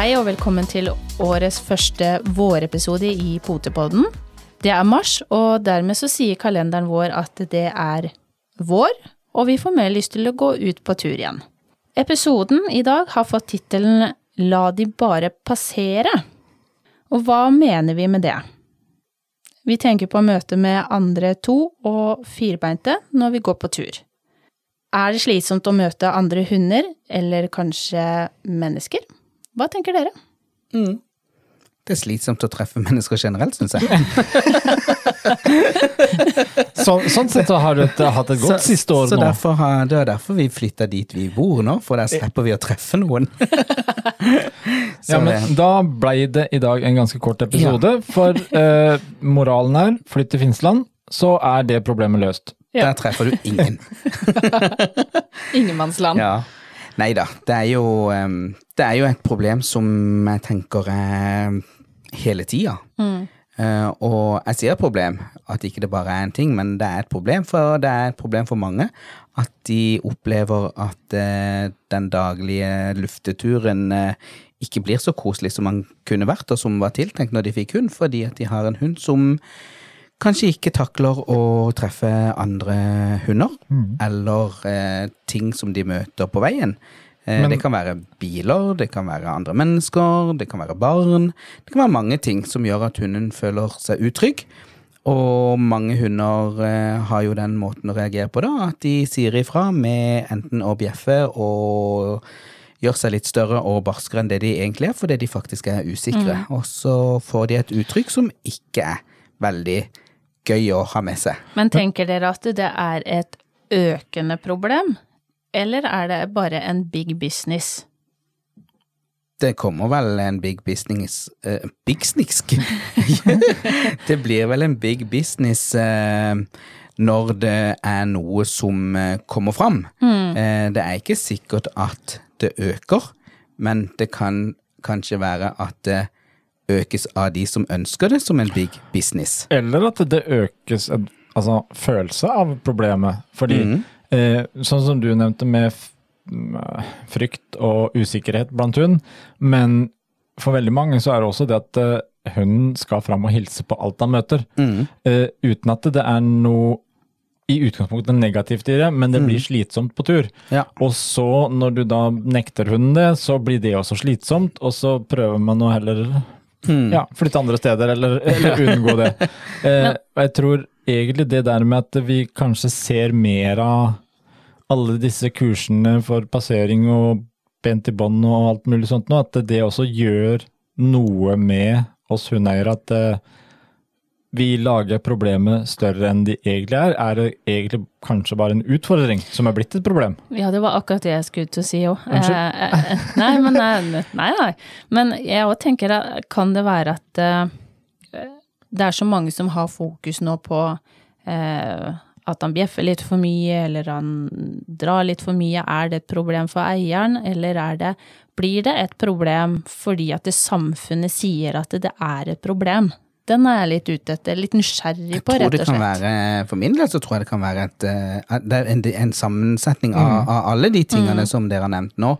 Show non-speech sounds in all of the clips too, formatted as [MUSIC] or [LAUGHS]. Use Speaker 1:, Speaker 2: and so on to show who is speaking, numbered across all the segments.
Speaker 1: Hei og velkommen til årets første vårepisode i Potepodden. Det er mars, og dermed så sier kalenderen vår at det er vår, og vi får mer lyst til å gå ut på tur igjen. Episoden i dag har fått tittelen La de bare passere. Og hva mener vi med det? Vi tenker på møte med andre to- og firbeinte når vi går på tur. Er det slitsomt å møte andre hunder, eller kanskje mennesker? Hva tenker dere?
Speaker 2: Det er slitsomt å treffe [LAUGHS] mennesker generelt, syns jeg. [LAUGHS]
Speaker 3: Så, sånn sett så har du et, hatt et godt siste år
Speaker 2: så
Speaker 3: nå.
Speaker 2: derfor har, det er derfor vi flytter dit vi bor nå, for der slipper vi å treffe noen. [LAUGHS] så
Speaker 3: Ja, men Da ble det i dag en ganske kort episode, for eh, moralen er flytt til Finnsland, så er det problemet løst.
Speaker 2: der treffer du ingen.
Speaker 1: Ingenmannsland.
Speaker 2: Ja. Nei da, det Det er jo et problem som jeg tenker er hele tida. Mm. og jeg sier problem, at ikke det bare er en ting, men det er et problem, for det er et problem for mange. At de opplever at eh, den daglige lufteturen eh, ikke blir så koselig som man kunne vært, og som var tiltenkt når de fikk hund, fordi at de har en hund som kanskje ikke takler å treffe andre hunder, eller eh, ting som de møter på veien. Eh,
Speaker 3: Men-
Speaker 2: det kan være biler, det kan være andre mennesker, det kan være barn. Det kan være mange ting som gjør at hunden føler seg utrygg. Og mange hunder eh, har jo den måten å reagere på, da, at de sier ifra med enten å bjeffe og gjør seg litt større og barskere enn det de egentlig er, fordi de faktisk er usikre. Og så får de et uttrykk som ikke er veldig gøy å ha med seg.
Speaker 1: Men tenker dere at det er et økende problem, eller er det bare en big business?
Speaker 2: Det kommer vel en big business uh, Big snisk? [LAUGHS] det blir vel en big business uh, når det er noe som eh, kommer fram. Eh, det er ikke sikkert at det øker, men det kan kanskje være at det økes av de som ønsker det som en big business.
Speaker 3: Eller at det økes en altså, følelse av problemet. Fordi,
Speaker 2: mm.
Speaker 3: eh, sånn som du nevnte med frykt og usikkerhet blant hund, men for veldig mange så er det også det at eh, hunden skal fram og hilse på alt han møter.
Speaker 2: Mm.
Speaker 3: eh, uten at det er noe i utgangspunktet negativt i det, men det blir slitsomt på tur.
Speaker 2: Ja.
Speaker 3: Og så, når du da nekter hunden det, så blir det også slitsomt, og så prøver man å heller
Speaker 2: Hmm.
Speaker 3: ja, flytte andre steder, eller, eller unngå det. [LAUGHS] Eh, og jeg tror egentlig det der med at vi kanskje ser mer av alle disse kursene for passering og bent i bånd og alt mulig sånt nå, at det også gjør noe med oss hundeeiere at eh, vi lager problemet større enn de egentlig er, er det egentlig kanskje bare en utfordring som er blitt et problem.
Speaker 1: Ja, det var akkurat det jeg skulle til å si òg.
Speaker 3: Unnskyld?
Speaker 1: Eh, nei, men nei, nei, nei. Men jeg òg tenker at kan det være at eh, det er så mange som har fokus nå på eh, at han bjeffer litt for mye, eller han drar litt for mye. Er det et problem for eieren, eller er det, blir det et problem fordi at det samfunnet sier at det er et problem? Den er jeg litt ute etter, litt nysgjerrig på, rett
Speaker 2: det
Speaker 1: og
Speaker 2: kan
Speaker 1: slett.
Speaker 2: være, For min del så tror jeg det kan være et, eh, en, en sammensetning av, av alle de tingene som dere har nevnt nå.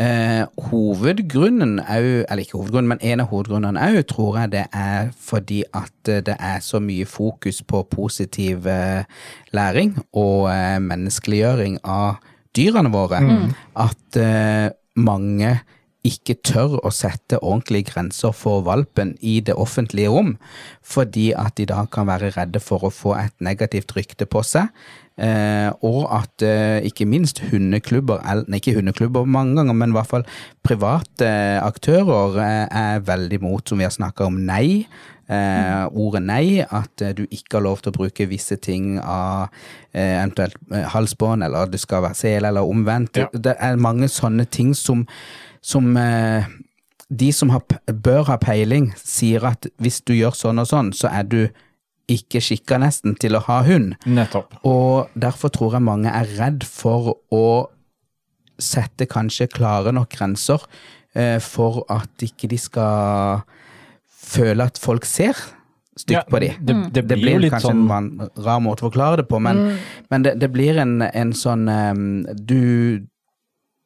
Speaker 2: Eh, hovedgrunnen òg, eller ikke hovedgrunnen, men en av hovedgrunnene òg, tror jeg det er fordi at eh, det er så mye fokus på positiv eh, læring og eh, menneskeliggjøring av dyrene våre at eh, mange ikke tør å sette ordentlige grenser for valpen i det offentlige rom, fordi at de da kan være redde for å få et negativt rykte på seg. Eh, og at eh, ikke minst hundeklubber, nei, ikke hundeklubber mange ganger, men i hvert fall private aktører eh, er veldig mot, som vi har snakka om, nei. Eh, ordet nei, at eh, du ikke har lov til å bruke visse ting av eh, eventuelt halsbånd, eller det skal være sele, eller omvendt.
Speaker 3: Ja.
Speaker 2: Det, er mange sånne ting som, som de som har, bør ha peiling, sier at hvis du gjør sånn og sånn, så er du ikke skikka nesten til å ha hund.
Speaker 3: Nettopp.
Speaker 2: Og derfor tror jeg mange er redd for å sette kanskje klare nok grenser eh, for at ikke de skal føle at folk ser stygt
Speaker 3: Ja,
Speaker 2: på dem.
Speaker 3: det- det blir jo litt
Speaker 2: kanskje
Speaker 3: sånn-
Speaker 2: en rar måte å forklare det på, men, men det, det blir en, en sånn um, Du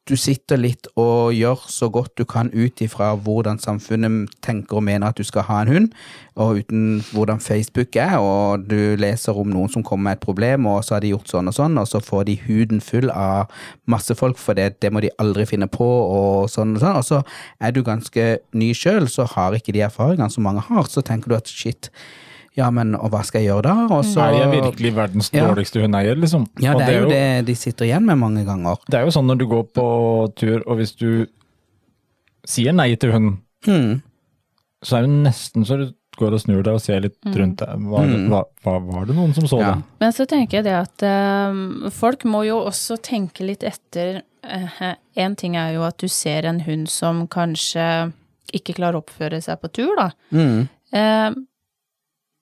Speaker 2: du sitter litt og gjør så godt du kan ut ifra hvordan samfunnet tenker og mener at du skal ha en hund, og uten hvordan Facebook er, og du leser om noen som kommer med et problem, og så har de gjort sånn og sånn, og så får de huden full av masse folk, for det, det må de aldri finne på, og sånn og sånn, og så er du ganske ny sjøl, så har ikke de erfaringene som mange har, så tenker du at shit, ja, men og hva skal jeg gjøre da? Og så,
Speaker 3: Er jeg virkelig verdens
Speaker 2: Ja.
Speaker 3: dårligste hundeeier, liksom?
Speaker 2: Ja,
Speaker 3: det,
Speaker 2: det er jo det de sitter igjen med mange ganger.
Speaker 3: Det er jo sånn når du går på tur, og hvis du sier nei til hunden,
Speaker 2: mm.
Speaker 3: så er det nesten så du går og snur deg og ser litt rundt deg. Var,
Speaker 2: Mm.
Speaker 3: var, var, var det noen som så
Speaker 2: Ja.
Speaker 3: det?
Speaker 1: Men så tenker jeg det at eh, folk må jo også tenke litt etter. Én ting er jo at du ser en hund som kanskje ikke klarer å oppføre seg på tur, da.
Speaker 2: Mm.
Speaker 1: Eh,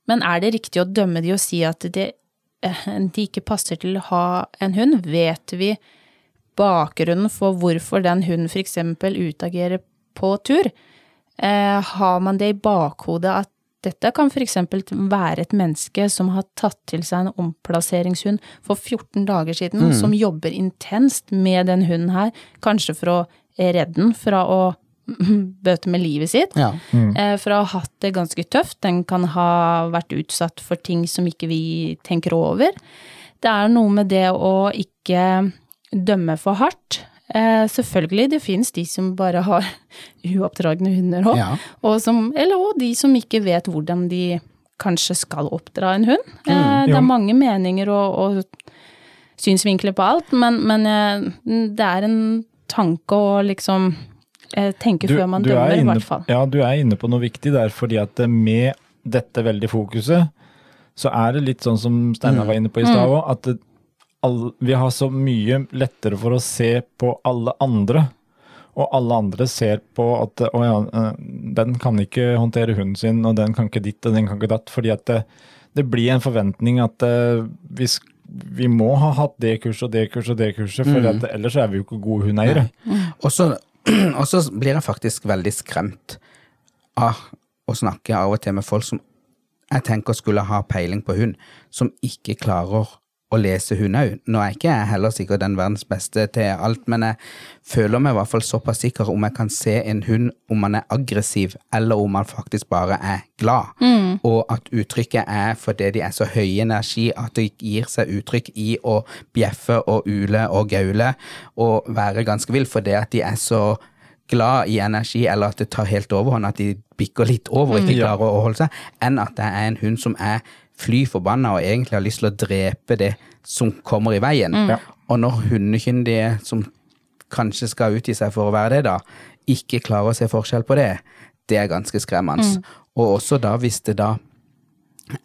Speaker 1: men er det riktig å dømme de og si at det, eh, de ikke passer til å ha en hund? Vet vi bakgrunnen for hvorfor den hunden f.eks. utagerer på tur? Eh, har man det i bakhodet at dette kan f.eks. være et menneske som har tatt til seg en omplasseringshund for 14 dager siden, som jobber intenst med den hunden her, kanskje for å redde den fra å [LAUGHS] bøte med livet sitt?
Speaker 2: Ja.
Speaker 1: Mm. For å ha hatt det ganske tøft. Den kan ha vært utsatt for ting som ikke vi tenker over. Det er noe med det å ikke dømme for hardt. Eh, selvfølgelig, det finnes de som bare har [LAUGHS] uoppdragne hunder òg.
Speaker 2: Ja.
Speaker 1: Og som, eller òg de som ikke vet hvordan de kanskje skal oppdra en hund. Eh,
Speaker 3: Mm,
Speaker 1: det er mange meninger og, og synsvinkler på alt, men, men eh, det er en tanke å liksom eh, tenke før man
Speaker 3: dømmer,
Speaker 1: dømmer, i hvert fall.
Speaker 3: Ja, du er inne på noe viktig der, fordi at med dette veldig fokuset, så er det litt sånn som Steinar var inne på i stad òg, at det, all, vi har så mye lettere for å se på alle andre. Og alle andre ser på at å ja, eh, den kan ikke håndtere hunden sin, og den kan ikke ditt og den kan ikke datt. Fordi at det, det blir en forventning at uh, vi, vi må ha hatt det kurset og det kurset og det kurset, for at ellers er vi jo ikke gode hundeeiere.
Speaker 2: Og så, [CLEARS THROAT] og så blir jeg faktisk veldig skremt av å snakke av og til med folk som jeg tenker skulle ha peiling på hund, som ikke klarer å lese hun òg. Nå er jeg ikke jeg heller sikkert den verdens beste til alt, men jeg føler meg i hvert fall såpass sikker om jeg kan se en hund om han er aggressiv, eller om han faktisk bare er glad. Og at uttrykket er fordi de er så høye energi at det gir seg uttrykk i å bjeffe og ule og gaule og være ganske vill, fordi at de er så glad i energi, eller at det tar helt overhånd, at de bikker litt over og ikke
Speaker 3: Ja.
Speaker 2: klarer å holde seg, enn at det er en hund som er fly forbanna og egentlig har lyst til å drepe det som kommer i veien.
Speaker 3: Mm.
Speaker 2: Og når hundekyndige, som kanskje skal utgi seg for å være det, da, ikke klarer å se forskjell på det, det er ganske skremmende. Og også da, hvis det da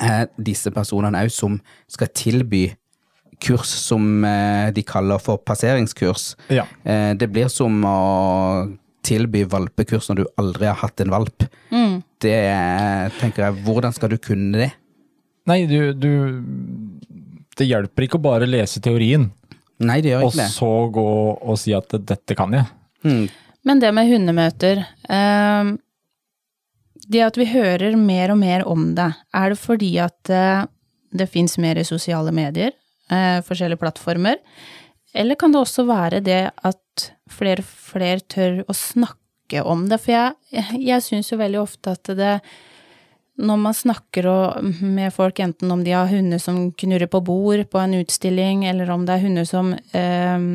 Speaker 2: er disse personene òg som skal tilby kurs som eh, de kaller for passeringskurs.
Speaker 3: Ja.
Speaker 2: Eh, det blir som å tilby valpekurs når du aldri har hatt en valp. Det er- tenker jeg, hvordan skal du kunne det?
Speaker 3: Nei, du, du Det hjelper ikke å bare lese teorien,
Speaker 2: Nei, det gjør ikke det.
Speaker 3: Og så gå og si at 'dette kan jeg'.
Speaker 2: Mm.
Speaker 1: Men det med hundemøter eh, Det at vi hører mer og mer om det, er det fordi at eh, det fins mer i sosiale medier, eh, forskjellige plattformer? Eller kan det også være det at flere og flere tør å snakke om det? For jeg, jeg syns jo veldig ofte at det når man snakker med folk, enten om de har hunder som knurrer på bord på en utstilling, eller om det er hunder som eh,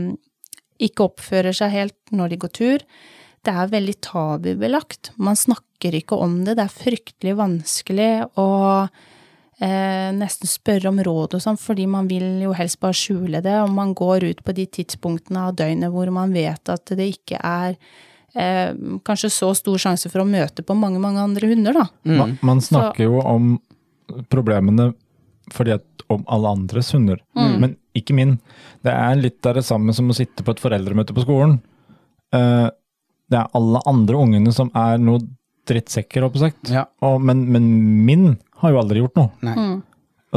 Speaker 1: ikke oppfører seg helt når de går tur, det er veldig tabubelagt. Man snakker ikke om det, det er fryktelig vanskelig å eh, nesten spørre om råd og sånn, fordi man vil jo helst bare skjule det, og man går ut på de tidspunktene av døgnet hvor man vet at det ikke er eh, kanskje så stor sjanse for å møte på mange, mange andre hunder, da.
Speaker 3: Man, man snakker jo om problemene fordi at, om alle andres hunder, men ikke min. Det er litt av det samme som å sitte på et foreldremøte på skolen. Eh, det er alle andre ungene som er noe drittsekker, holdt på sagt.
Speaker 2: Ja.
Speaker 3: Og, men, men min har jo aldri gjort noe.
Speaker 2: Nei.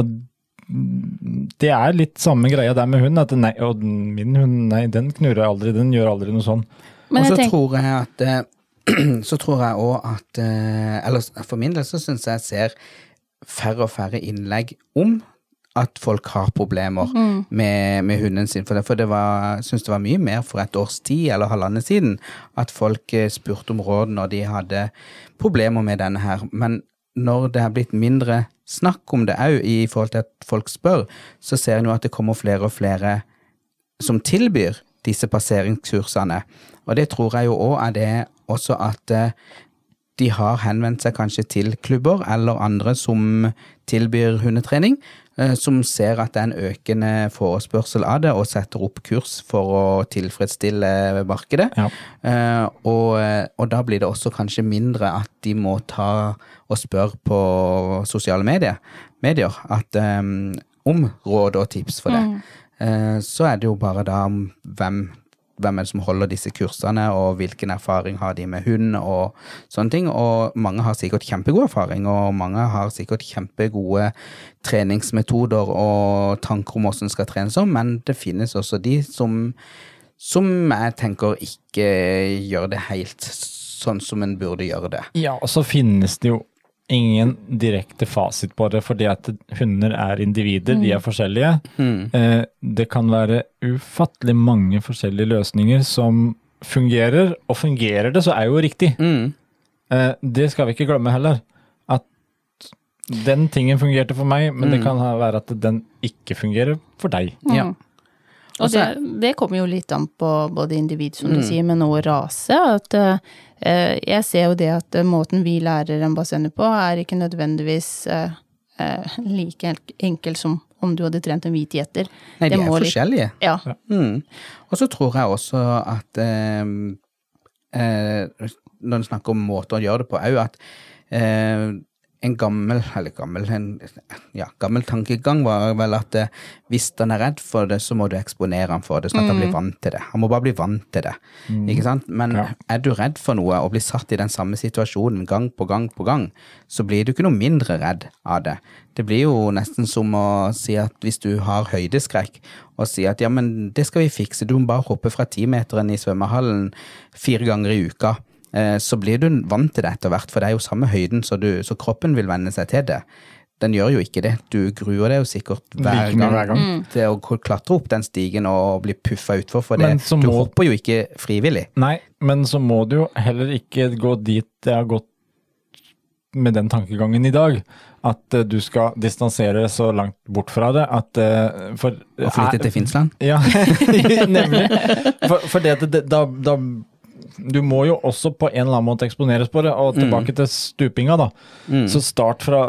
Speaker 3: Og det er litt samme greia der med hund. At nei, og min hund, nei, den knurrer aldri, den gjør aldri noe sånn.
Speaker 1: Men
Speaker 2: og så
Speaker 1: jeg
Speaker 2: tror jeg at eh, [CLEARS THROAT] Så tror jeg òg at eh, Eller for min del så syns jeg jeg ser færre og færre innlegg om at folk har problemer med, med hunden sin. For det, for det var, jeg syns det var mye mer for et års tid eller halvannet siden at folk eh, spurte om råd når de hadde problemer med denne her. Men når det har blitt mindre snakk om det òg, i forhold til at folk spør, så ser en jo at det kommer flere og flere som tilbyr disse passeringskursene. Og det tror jeg jo òg er det også at eh, de har henvendt seg kanskje til klubber eller andre som tilbyr hundetrening, eh, som ser at det er en økende forespørsel av det, og setter opp kurs for å tilfredsstille markedet.
Speaker 3: Ja.
Speaker 2: Eh, og, og da blir det også kanskje mindre at de må ta og spørre på sosiale medier, medier at, um, om råd og tips for det. Mm. så er det jo bare da hvem hvem er det som holder disse kursene, og hvilken erfaring har de med hund, og sånne ting. Og mange har sikkert kjempegod erfaring, og mange har sikkert kjempegode treningsmetoder og tanker om hvordan det skal trenes om, men det finnes også de som, som jeg tenker ikke gjør det helt sånn som en burde gjøre det.
Speaker 3: Ja, og så finnes det jo ingen direkte fasit på det, fordi at hunder er individer, de er forskjellige. Eh, det kan være ufattelig mange forskjellige løsninger som fungerer, og fungerer det, så er jo riktig.
Speaker 2: Mm.
Speaker 3: Eh, det skal vi ikke glemme heller. At den tingen fungerte for meg, men det kan være at den ikke fungerer for deg.
Speaker 2: Ja.
Speaker 1: Og det, det kommer jo litt an på både individ, som du sier, men også rase. At eh, jeg ser jo det at eh, måten vi lærer en bassenghund på, er ikke nødvendigvis eh, eh, like enkel som om du hadde trent en hvit gjeter.
Speaker 2: Nei, de
Speaker 1: Det
Speaker 2: er
Speaker 1: forskjellige. litt-. Ja.
Speaker 2: Mm. Og så tror jeg også at eh, eh, Når en snakker om måter å gjøre det på, òg at eh, en gammel eller gammel, en, ja, gammel tankegang var vel at eh, hvis han er redd for det, så må du eksponere han for det, sånn at han blir vant til det. Han må bare bli vant til det. Ikke sant? Men
Speaker 3: Ja.
Speaker 2: er du redd for noe og blir satt i den samme situasjonen gang på gang på gang, så blir du ikke noe mindre redd av det. Det blir jo nesten som å si at hvis du har høydeskrekk, og si at ja, men det skal vi fikse, du må bare hoppe fra timeteren i svømmehallen fire ganger i uka. Eh, Så blir du vant til det etter hvert, for det er jo samme høyden, så, du, så kroppen vil venne seg til det. Den gjør jo ikke det. Du gruer deg jo sikkert hver
Speaker 3: Like
Speaker 2: gang,
Speaker 3: hver gang.
Speaker 2: til å klatre opp den stigen og bli puffa utfor, for det. Du
Speaker 3: må-
Speaker 2: hopper jo ikke frivillig.
Speaker 3: Nei, men så må du jo heller ikke gå dit det har gått med den tankegangen i dag. At uh, du skal distansere deg så langt bort fra det at uh, for,
Speaker 2: Og flytte til Finnsland.
Speaker 3: Ja, [LAUGHS] nemlig. For, for det, det, da, da Du må jo også på en eller annen måte eksponeres på det. Og tilbake til stupinga, da. Så start fra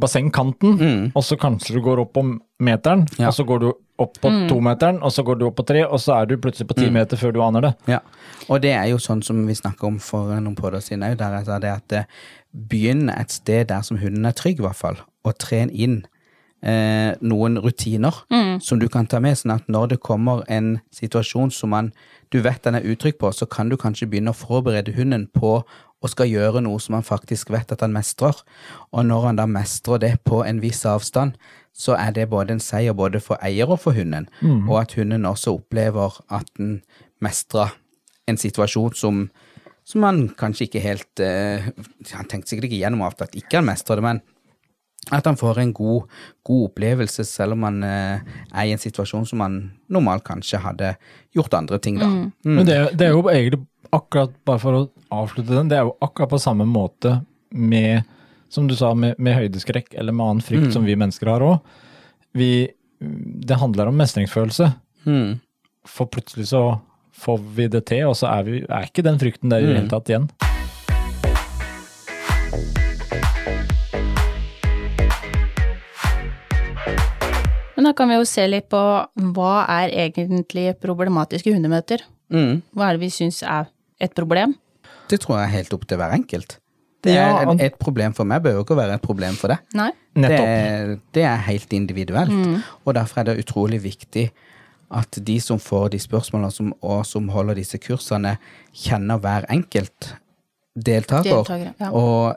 Speaker 3: bassengkanten, mm. og så kanskje du går opp på meteren,
Speaker 2: Ja.
Speaker 3: og så går du opp på tometeren, og så går du opp på tre, og så er du plutselig på ti meter før du aner det.
Speaker 2: Ja, og det er jo sånn som vi snakka om for noen podder siden òg, der jeg sa det at eh, begynn et sted der som hunden er trygg, i hvert fall, og tren inn eh, noen rutiner som du kan ta med, sånn at når det kommer en situasjon som man, du vet den er utrygg på, så kan du kanskje begynne å forberede hunden på å skal gjøre noe som han faktisk vet at han mestrer. Og når han da mestrer det på en viss avstand, så er det både en seier både for eier og for hunden, og at hunden også opplever at den mestrer en situasjon som, som han kanskje ikke helt eh, Han tenkte sikkert ikke gjennom at ikke han mestrer det, men at han får en god, god opplevelse selv om han eh, er i en situasjon som han normalt kanskje hadde gjort andre ting, da.
Speaker 3: Men det, er- det er jo egentlig akkurat, bare for å avslutte den, det er jo akkurat på samme måte med, som du sa, med, med høydeskrekk eller med annen frykt som vi mennesker har òg. Det handler om mestringsfølelse.
Speaker 2: Mm.
Speaker 3: For plutselig så får vi det til, og så er, vi, er ikke den frykten der i det hele tatt igjen.
Speaker 1: Da kan vi jo se litt på hva er egentlig problematiske hundemøter?
Speaker 2: Mm.
Speaker 1: Hva er det vi syns er et problem?
Speaker 2: Det tror jeg er helt opp til hver enkelt. Det er
Speaker 3: ja.
Speaker 2: et, et problem for meg, bør jo ikke være et problem for deg.
Speaker 1: Nei?
Speaker 2: Det, er- det er helt individuelt, og derfor er det utrolig viktig at de som får de spørsmålene som, og som holder disse kursene, kjenner hver enkelt deltaker,
Speaker 1: ja.
Speaker 2: og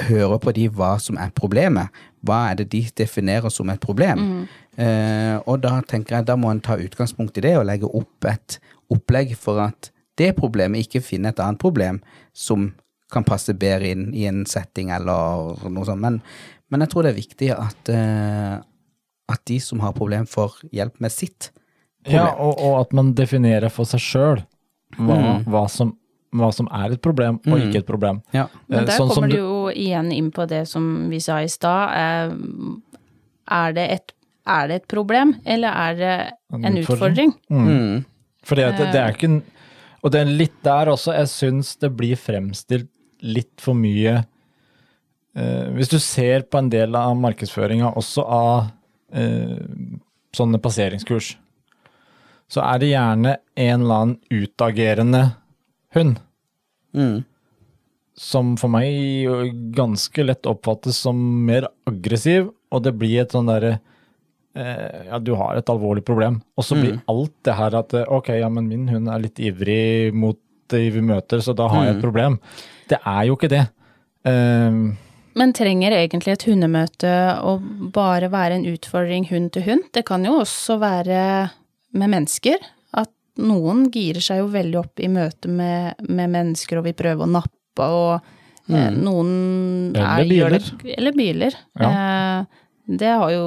Speaker 2: hører på de hva som er problemet. Hva er det de definerer som et problem? Eh, og da tenker jeg da må en ta utgangspunkt i det og legge opp et opplegg for at det problemet ikke finner et annet problem som kan passe bedre inn i en setting eller noe sånt. Men, men jeg tror det er viktig at, eh, at de som har problem, får hjelp med sitt.
Speaker 3: Ja, og, og at man definerer for seg sjøl hva,
Speaker 2: Mm.
Speaker 3: hva, som, hva som er et problem og ikke et problem.
Speaker 2: Ja.
Speaker 1: Men
Speaker 3: Eh,
Speaker 1: der
Speaker 3: sånn
Speaker 1: kommer
Speaker 3: det
Speaker 1: du jo igjen inn på det som vi sa i stad. Eh, Er det er det et problem, eller er det
Speaker 3: En
Speaker 1: en
Speaker 3: utfordring?
Speaker 1: utfordring?
Speaker 2: Mm.
Speaker 3: Fordi at det, det er ikke Og det er litt der også, jeg syns det blir fremstilt litt for mye eh, Hvis du ser på en del av markedsføringa, også av eh, sånne passeringskurs, så er det gjerne en eller annen utagerende hund.
Speaker 2: Mm.
Speaker 3: Som for meg ganske lett oppfattes som mer aggressiv, og det blir et sånn derre eh, Ja, du har et alvorlig problem. Og så blir alt det her at eh, ok, ja, men min hund er litt ivrig mot de vi møter, så da har jeg et problem. Det er jo ikke det. Eh,
Speaker 1: Men trenger egentlig et hundemøte å bare være en utfordring hund til hund? Det kan jo også være med mennesker. At noen girer seg jo veldig opp i møte med, med mennesker og vil prøve å nappe, og eh, noen
Speaker 3: Eller
Speaker 1: er,
Speaker 3: biler.
Speaker 1: Det, eller biler. Eh, det har jo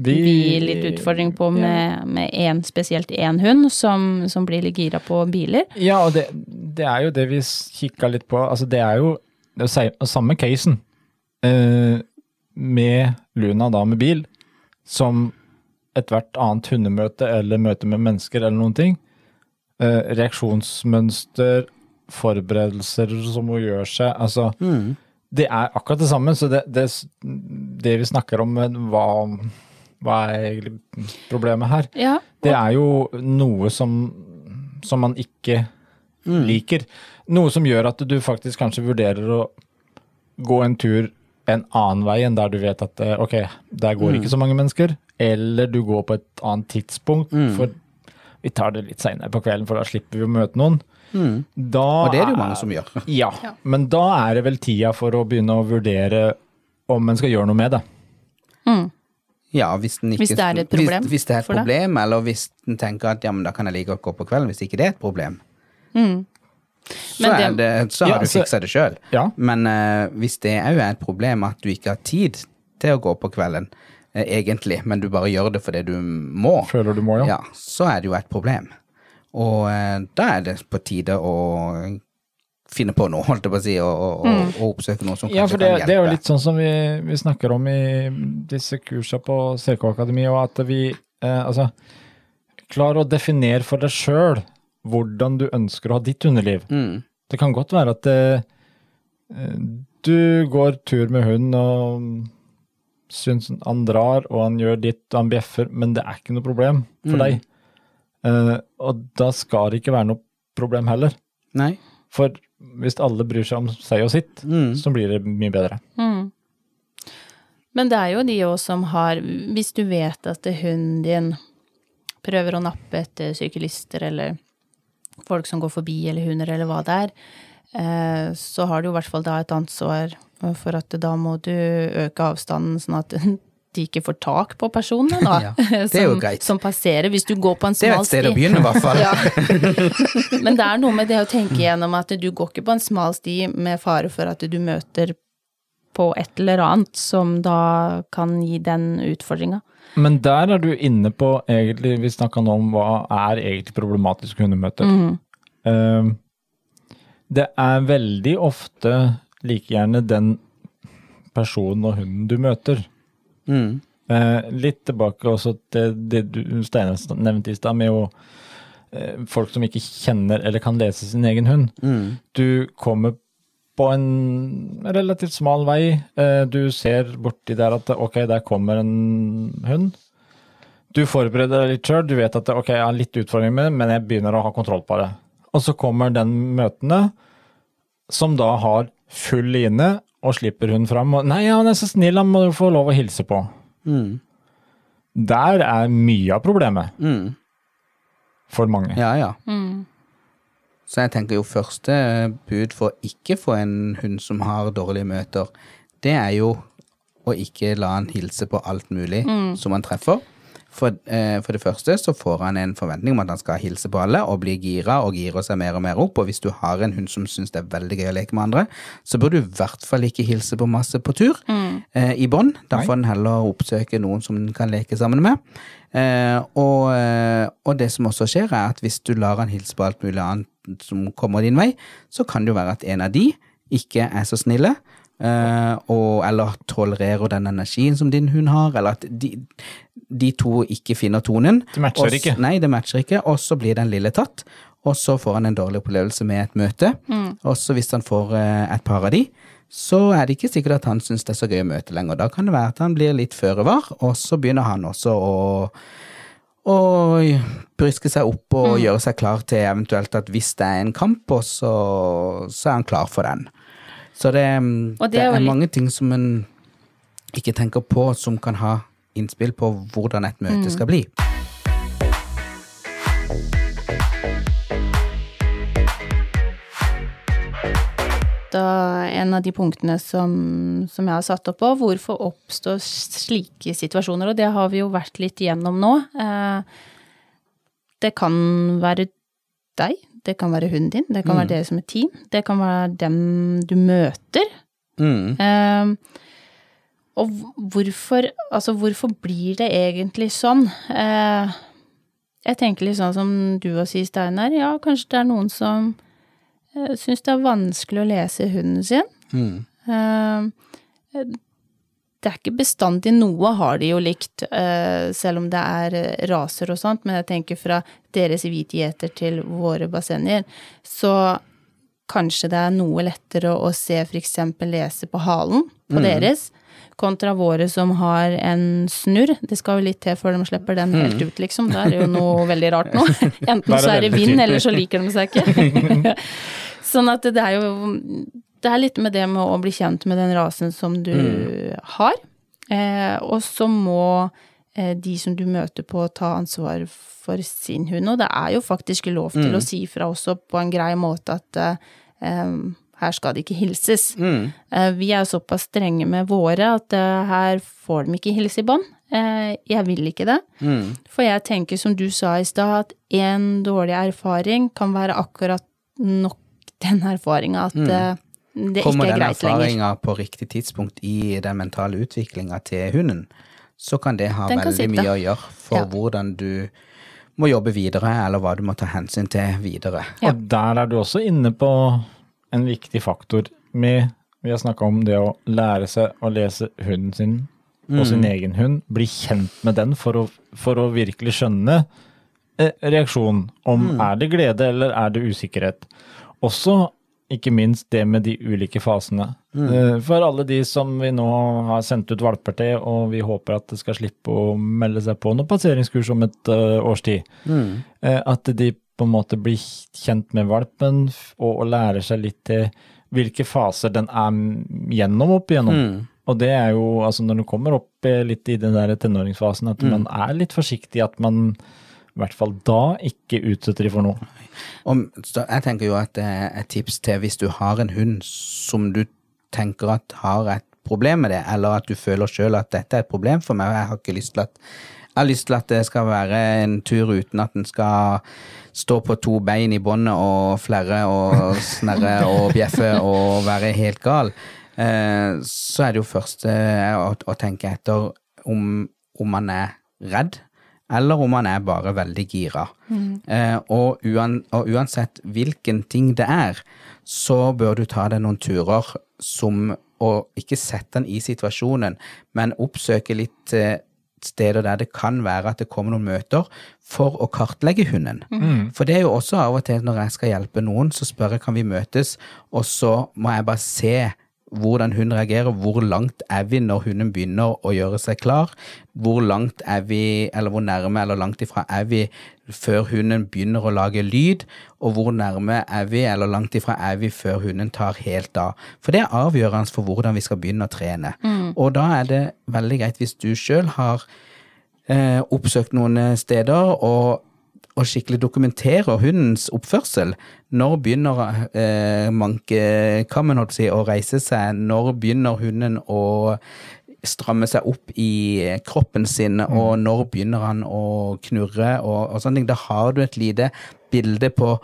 Speaker 1: vi,
Speaker 3: Vi-
Speaker 1: litt utfordring på med, med en, spesielt én hund som, som blir litt gira på biler.
Speaker 3: ja, og det, det er jo det vi kikka litt på. Altså, det er jo det er samme casen eh, med Luna da med bil, som ethvert annet hundemøte eller møte med mennesker eller noen ting. Eh, reaksjonsmønster, forberedelser som må gjøre seg, altså
Speaker 2: Mm.
Speaker 3: Det er akkurat det samme, så det, det, det vi snakker om, hva, hva er egentlig problemet her?
Speaker 1: Ja,
Speaker 3: Det er jo noe som, som man ikke liker. Noe som gjør at du faktisk kanskje vurderer å gå en tur en annen vei enn der du vet at eh, ok, der går ikke så mange mennesker. Eller du går på et annet tidspunkt, for vi tar det litt seinere på kvelden, for da slipper vi å møte noen.
Speaker 2: Mm.
Speaker 3: Da
Speaker 2: Og det er det jo mange som gjør. [LAUGHS]
Speaker 3: Ja, men da er det vel tida for å begynne å vurdere om en skal gjøre noe med det.
Speaker 2: Ja, hvis, den ikke,
Speaker 1: Hvis det er et problem
Speaker 2: Hvis, hvis det er et problem, eller hvis den tenker at ja, men da kan jeg like godt gå på kvelden, hvis ikke det er et problem. Så,
Speaker 1: Men
Speaker 2: er det, så har
Speaker 3: Ja,
Speaker 2: du
Speaker 3: så-
Speaker 2: fiksa det sjøl.
Speaker 3: Ja.
Speaker 2: Men uh, hvis det òg er et problem at du ikke har tid til å gå på kvelden, egentlig, men du bare gjør det fordi du må,
Speaker 3: Føler du må, ja.
Speaker 2: ja, så er det jo et problem. Og eh, da er det på tide å finne på noe, holdt jeg på å si, og, og, mm. og oppsøke noe som kanskje
Speaker 3: Ja, for det,
Speaker 2: kan hjelpe.
Speaker 3: det er jo litt sånn som vi, vi snakker om i disse kursene på CK Akademi, og at vi eh, altså klarer å definere for deg sjøl hvordan du ønsker å ha ditt underliv.
Speaker 2: Mm.
Speaker 3: Det kan godt være at eh, eh, du går tur med hund og syns han drar og han gjør ditt og han bjeffer, men det er ikke noe problem for
Speaker 2: Mm.
Speaker 3: deg. Uh, og da skal det ikke være noe problem heller.
Speaker 2: Nei.
Speaker 3: For hvis alle bryr seg om seg og sitt,
Speaker 2: Mm.
Speaker 3: så blir det mye bedre.
Speaker 1: Mm. Men det er jo de òg som har Hvis du vet at hunden din prøver å nappe etter syklister eller folk som går forbi, eller hunder, eller hva det er, så har du i hvert fall da et ansvar for at da må du øke avstanden, sånn at [LAUGHS] de ikke får tak på personene, da. [LAUGHS]
Speaker 2: Ja, det er jo [LAUGHS]
Speaker 1: som,
Speaker 2: greit.
Speaker 1: som passerer. Hvis du går på en
Speaker 2: Det er
Speaker 1: smal
Speaker 2: et sted å
Speaker 1: sti.
Speaker 2: begynne, i hvert fall.
Speaker 1: Ja. Men det er noe med det å tenke gjennom at du går ikke på en smal sti med fare for at du møter på et eller annet som da kan gi den utfordringa.
Speaker 3: Men der er du inne på egentlig, vi snakka nå om hva er egentlig problematiske hundemøter. Eh, det er veldig ofte like gjerne den personen og hunden du møter.
Speaker 2: Mm.
Speaker 3: Eh, litt tilbake også til det du Steinar nevnte i stad, med å eh, folk som ikke kjenner eller kan lese sin egen hund.
Speaker 2: Mm.
Speaker 3: Du kommer på en relativt smal vei. Eh, Du ser borti der at ok, der kommer en hund. Du forbereder deg litt sjøl, du vet at ok, jeg har litt utfordringer med det, men jeg begynner å ha kontroll på det. Og så kommer den møtende, som da har full line, og slipper hun fram. Og, 'Nei, han er så snill, han må du få lov å hilse på'.
Speaker 2: Mm.
Speaker 3: Der er mye av problemet
Speaker 2: Mm.
Speaker 3: for mange.
Speaker 2: Ja, ja. Så jeg tenker jo første bud for å ikke få en hund som har dårlige møter, det er jo å ikke la han hilse på alt mulig som han treffer. For, eh, for det første så får han en forventning om at han skal hilse på alle og bli gira og girer seg mer og mer opp. Og hvis du har en hund som syns det er veldig gøy å leke med andre, så bør du i hvert fall ikke hilse på masse på tur eh, i bånd. Da får en heller oppsøke noen som den kan leke sammen med. Eh, og, eh, og det som også skjer, er at hvis du lar han hilse på alt mulig annet som kommer din vei, så kan det jo være at en av de ikke er så snille. Eh, og, eller tolererer den energien som din hund har, eller at de, de to ikke finner tonen.
Speaker 3: Det matcher
Speaker 2: Også,
Speaker 3: ikke.
Speaker 2: Nei, det matcher ikke, og så blir den lille tatt. Og så får han en dårlig opplevelse med et møte. Og så hvis han får uh, et par av de, så er det ikke sikkert at han syns det er så gøy å møte lenger. Da kan det være at han blir litt føre var, og så begynner han også å og bryske seg opp og
Speaker 1: Mm.
Speaker 2: gjøre seg klar til eventuelt at hvis det er en kamp, så, så er han klar for den. Så det, det,
Speaker 1: det er litt-
Speaker 2: mange ting som en ikke tenker på, som kan ha innspill på hvordan et møte
Speaker 1: Mm.
Speaker 2: skal bli.
Speaker 1: Da en av de punktene som, som jeg har satt opp på, hvorfor oppstår slike situasjoner, og det har vi jo vært litt igjennom nå. Eh, Det kan være deg, det kan være hunden din, det kan være dere som et team, det kan være dem du møter.
Speaker 2: Mm.
Speaker 1: Eh, og hvorfor, altså hvorfor blir det egentlig sånn? Eh, jeg tenker litt sånn som du og sier, Steinar. Ja, kanskje det er noen som uh, syns det er vanskelig å lese hunden sin.
Speaker 2: Mm.
Speaker 1: Eh, det er ikke bestandig noe har de jo likt, eh, selv om det er eh, raser og sånt, men jeg tenker fra deres hvitgjeter til våre bassenger, så kanskje det er noe lettere å, se eksempel lese på halen på deres, kontra våre som har en snurr. Det skal jo litt til før de slipper den helt ut, liksom. Da er det jo noe [LAUGHS] veldig rart nå. Enten så er det vind, eller så liker de seg ikke. [LAUGHS] sånn at det er jo Det er litt med det med å bli kjent med den rasen som du har. Eh, og så må eh, de som du møter på, ta ansvar for sin hund. Og det er jo faktisk lov til å si fra også på en grei måte at eh, her skal det ikke hilses.
Speaker 2: Mm.
Speaker 1: Eh, vi er såpass strenge med våre at eh, her får de ikke hilse i bånd. Eh, jeg vil ikke det.
Speaker 2: Mm.
Speaker 1: For jeg tenker som du sa i stad, at en dårlig erfaring kan være akkurat nok den erfaringa at eh, det
Speaker 2: Kommer
Speaker 1: ikke er
Speaker 2: den
Speaker 1: greit lenger.
Speaker 2: erfaringa på riktig tidspunkt i den mentale utviklinga til hunden, så kan det ha
Speaker 1: Den kan
Speaker 2: veldig
Speaker 1: sitte.
Speaker 2: mye å gjøre for
Speaker 1: Ja.
Speaker 2: hvordan du må jobbe videre, eller hva du må ta hensyn til videre.
Speaker 1: Ja.
Speaker 3: Og der er du også inne på en viktig faktor med Vi har snakka om det å lære seg å lese hunden sin og sin egen hund. Bli kjent med den for å, for å virkelig skjønne eh, reaksjon. Om er det glede eller er det usikkerhet. Også ikke minst det med de ulike fasene. Mm. For alle de som vi nå har sendt ut valper til, og vi håper at det skal slippe å melde seg på noen passeringskurs om et eh, års tid. Mm. At de på en måte blir kjent med valpen og, lærer seg litt til hvilke faser den er gjennom opp igjennom.
Speaker 2: Mm.
Speaker 3: Og det er jo, altså når du kommer opp eh, litt i den der tenåringsfasen, at man er litt forsiktig, at man i hvert fall da ikke utsetter de for noe.
Speaker 2: Så jeg tenker jo at er et tips til hvis du har en hund som du tenker at har et problem med det, eller at du føler sjøl at dette er et problem for meg, og jeg har ikke lyst til at jeg har lyst til at det skal være en tur uten at den skal stå på to bein i båndet og flerre og snerre og bjeffe og være helt gal. Eh, så er det jo først eh, å tenke etter om, om man er redd, eller om man er bare veldig gira. Eh, og, uan, og uansett hvilken ting det er, så bør du ta deg noen turer som Og ikke sette den i situasjonen, men oppsøke litt eh, steder der det kan være at det kommer noen møter, for å kartlegge hunden. For det er jo også av og til når jeg skal hjelpe noen, så spør jeg kan vi møtes, og så må jeg bare se hvordan hun reagerer, hvor langt er vi når hunden begynner å gjøre seg klar, hvor langt er vi, eller hvor nærme eller langt ifra er vi før hunden begynner å lage lyd, og hvor nærme er vi, eller langt ifra er vi før hunden tar helt av. For det er avgjørende for hvordan vi skal begynne å trene. Og da er det veldig greit hvis du sjøl har eh, oppsøkt noen steder og, og skikkelig dokumenterer hundens oppførsel. Når begynner eh, mankekammen holdt på å si, å reise seg? Når begynner hunden å stramme seg opp i kroppen sin, og når begynner han å knurre, og, og sånne ting. Da har du et lite bilde på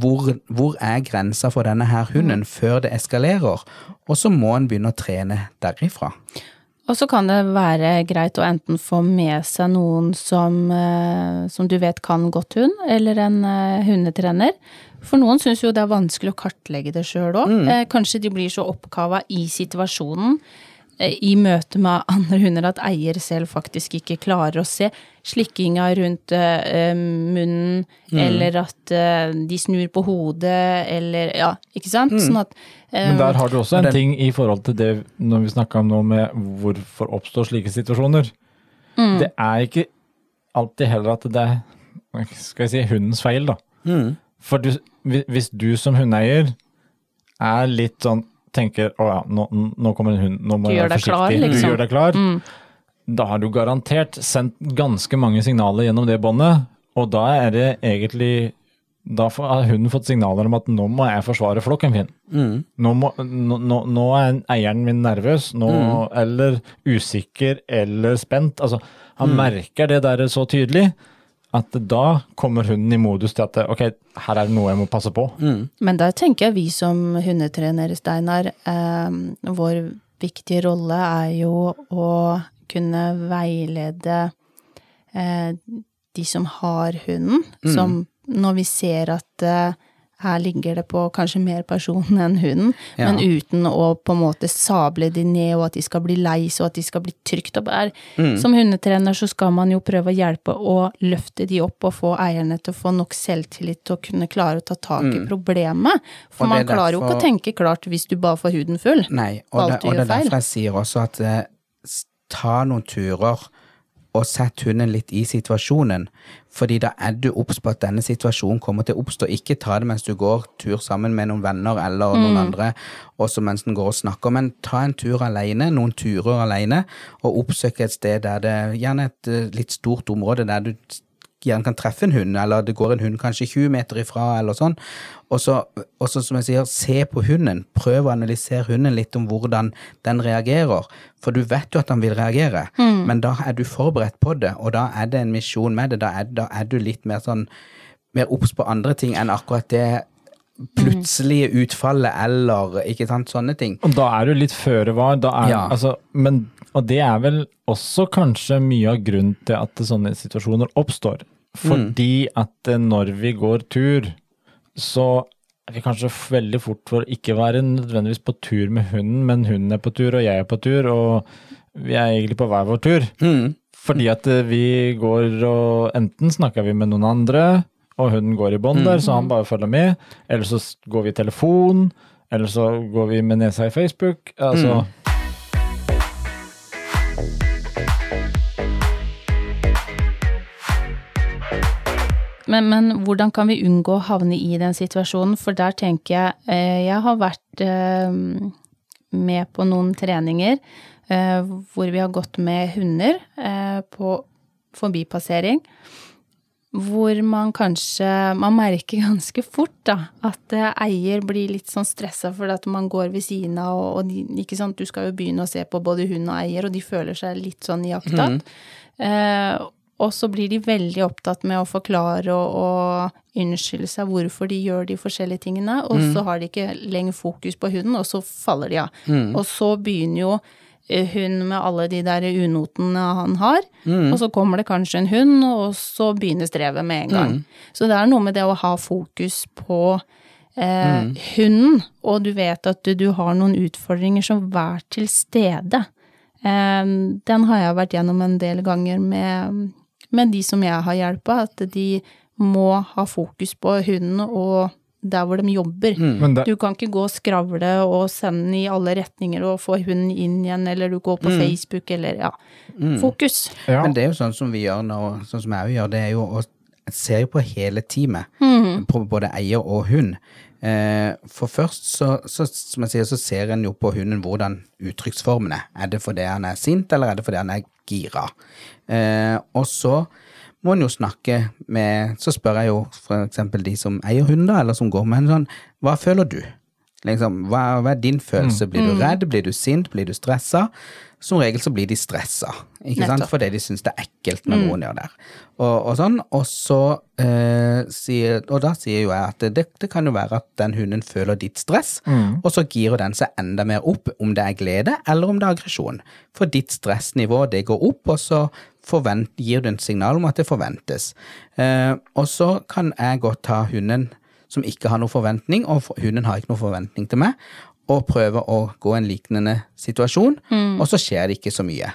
Speaker 2: hvor, hvor er grensa for denne her hunden før det eskalerer, og så må en begynne å trene derifra.
Speaker 1: Og så kan det være greit å enten få med seg noen som, eh, som du vet kan godt hund, eller en eh, hundetrener. For noen syns jo det er vanskelig å kartlegge det sjøl òg. Mm. kanskje de blir så oppkava i situasjonen eh, i møte med andre hunder at eier selv faktisk ikke klarer å se slikkinga rundt eh, munnen, eller at eh, de snur på hodet, eller ja, ikke sant? Sånn at eh,
Speaker 3: Men der har du også en
Speaker 2: den-
Speaker 3: ting i forhold til det når vi snakka om nå med hvorfor oppstår slike situasjoner.
Speaker 1: Mm.
Speaker 3: Det er ikke alltid heller at det er skal jeg si, hundens feil, da. For du, hvis du som hundeeier er litt sånn tenker å ja, nå, nå kommer en hund, nå må
Speaker 1: Du
Speaker 3: jeg være
Speaker 1: forsiktig, klar, liksom.
Speaker 3: Du gjør deg klar.
Speaker 1: Mm.
Speaker 3: Da har du garantert sendt ganske mange signaler gjennom det båndet, og da er det egentlig Da har hunden fått signaler om at nå må jeg forsvare flokken min. Nå, må, nå, nå, nå er eieren min nervøs, nå, eller usikker, eller spent. Altså, han merker det der så tydelig at da kommer hunden i modus til at ok, her er det noe jeg må passe på.
Speaker 1: Men der tenker jeg vi som hundetrenere, Steinar, eh, vår viktige rolle er jo å kunne veilede eh, de som har hunden, som når vi ser at eh, her ligger det på kanskje mer person enn hunden,
Speaker 2: Ja.
Speaker 1: men uten å på en måte sable de ned, og at de skal bli lei seg, og at de skal bli trygt opp. Er,
Speaker 2: Mm.
Speaker 1: Som hundetrener så skal man jo prøve å hjelpe å løfte de opp og få eierne til å få nok selvtillit til å kunne klare å ta tak i problemet. For
Speaker 2: Mm.
Speaker 1: Man
Speaker 2: det er
Speaker 1: klarer jo ikke å tenke klart hvis du bare får huden full.
Speaker 2: Nei, og det, og det er derfor jeg sier også at eh, ta noen turer og sett hunden litt i situasjonen. Fordi da er du obs på at denne situasjonen kommer til å oppstå. Ikke ta det mens du går tur sammen med noen venner eller noen andre, også mens den går og snakker, men ta en tur alene, noen turer alene, og oppsøk et sted der det gjerne et eh, litt stort område der du gjerne kan treffe en hund, eller det går en hund kanskje 20 meter ifra, eller sånn. Og så, som jeg sier, se på hunden. Prøv å analysere hunden litt om hvordan den reagerer. For du vet jo at han vil reagere, men da er du forberedt på det, og da er det en misjon med det. Da er, da er du litt mer sånn mer obs på andre ting enn akkurat det plutselige utfallet eller ikke sant, sånne ting.
Speaker 3: Og da er du litt føre var. Da er,
Speaker 2: Ja.
Speaker 3: altså, men, og det er vel også kanskje mye av grunnen til at sånne situasjoner oppstår. Fordi at eh, når vi går tur, så er vi kanskje veldig fort for ikke være nødvendigvis på tur med hunden, men hunden er på tur, og jeg er på tur, og vi er egentlig på hver vår tur.
Speaker 2: Mm.
Speaker 3: Fordi at eh, vi går og enten snakker vi med noen andre, og hunden går i bånd der, så han bare følger med, eller så går vi i telefon, eller så går vi med nesa i Facebook. Altså,
Speaker 1: Men, men hvordan kan vi unngå å havne i den situasjonen? For der tenker jeg eh, Jeg har vært eh, med på noen treninger eh, hvor vi har gått med hunder på forbipassering. Hvor man kanskje Man merker [LAUGHS] ganske fort da, at eier blir litt sånn stressa fordi at man går ved siden av, og, og de, ikke sant, du skal jo begynne å se på både hund og eier, og de føler seg litt sånn iakttatt. Eh, og så blir de veldig opptatt med å forklare og, og unnskylde seg hvorfor de gjør de forskjellige tingene, og så har de ikke lenger fokus på hunden, og så faller de av. Og så begynner jo eh, hun med alle de der unotene han har, og så kommer det kanskje en hund, og så begynner strevet med en gang. Så det er noe med det å ha fokus på eh, hunden, og du vet at du, du har noen utfordringer, som vær til stede. Eh, den har jeg vært gjennom en del ganger med, med de som jeg har hjelpa, at de må ha fokus på hunden og der hvor de jobber.
Speaker 3: Mm.
Speaker 1: Du kan ikke gå og skravle og sende den i alle retninger og få hunden inn igjen, eller du går på Facebook, eller ja. Fokus.
Speaker 3: ja,
Speaker 2: Men det er jo sånn som vi gjør nå, sånn som jeg òg gjør, det er jo å se ser jo på hele teamet. På både eier og hund. Eh, for først, så, så, som jeg sier, så ser en jo på hunden hvordan uttrykksformen er. Er det fordi han er sint, eller er det fordi han er gira? Eh, og så må en jo snakke med Så spør jeg jo for eksempel de som eier hunder, eller som går med en sånn Hva føler du? Liksom, hva, hva er din følelse? Blir du redd? Blir du sint? Blir du stressa? Som regel så blir de stressa, ikke sant? Fordi de syns det er ekkelt når noen gjør det. Og, og sånn, og så eh, sier Og da sier jo jeg at det, det kan jo være at den hunden føler ditt stress, og så girer den seg enda mer opp, om det er glede eller om det er aggresjon. For ditt stressnivå, det går opp, og så forvent, gir du en signal om at det forventes. Eh, og så kan jeg godt ta hunden som ikke har noen forventning, og hunden har ikke noen forventning til meg, og prøve å gå en liknende situasjon, og så skjer det ikke så mye.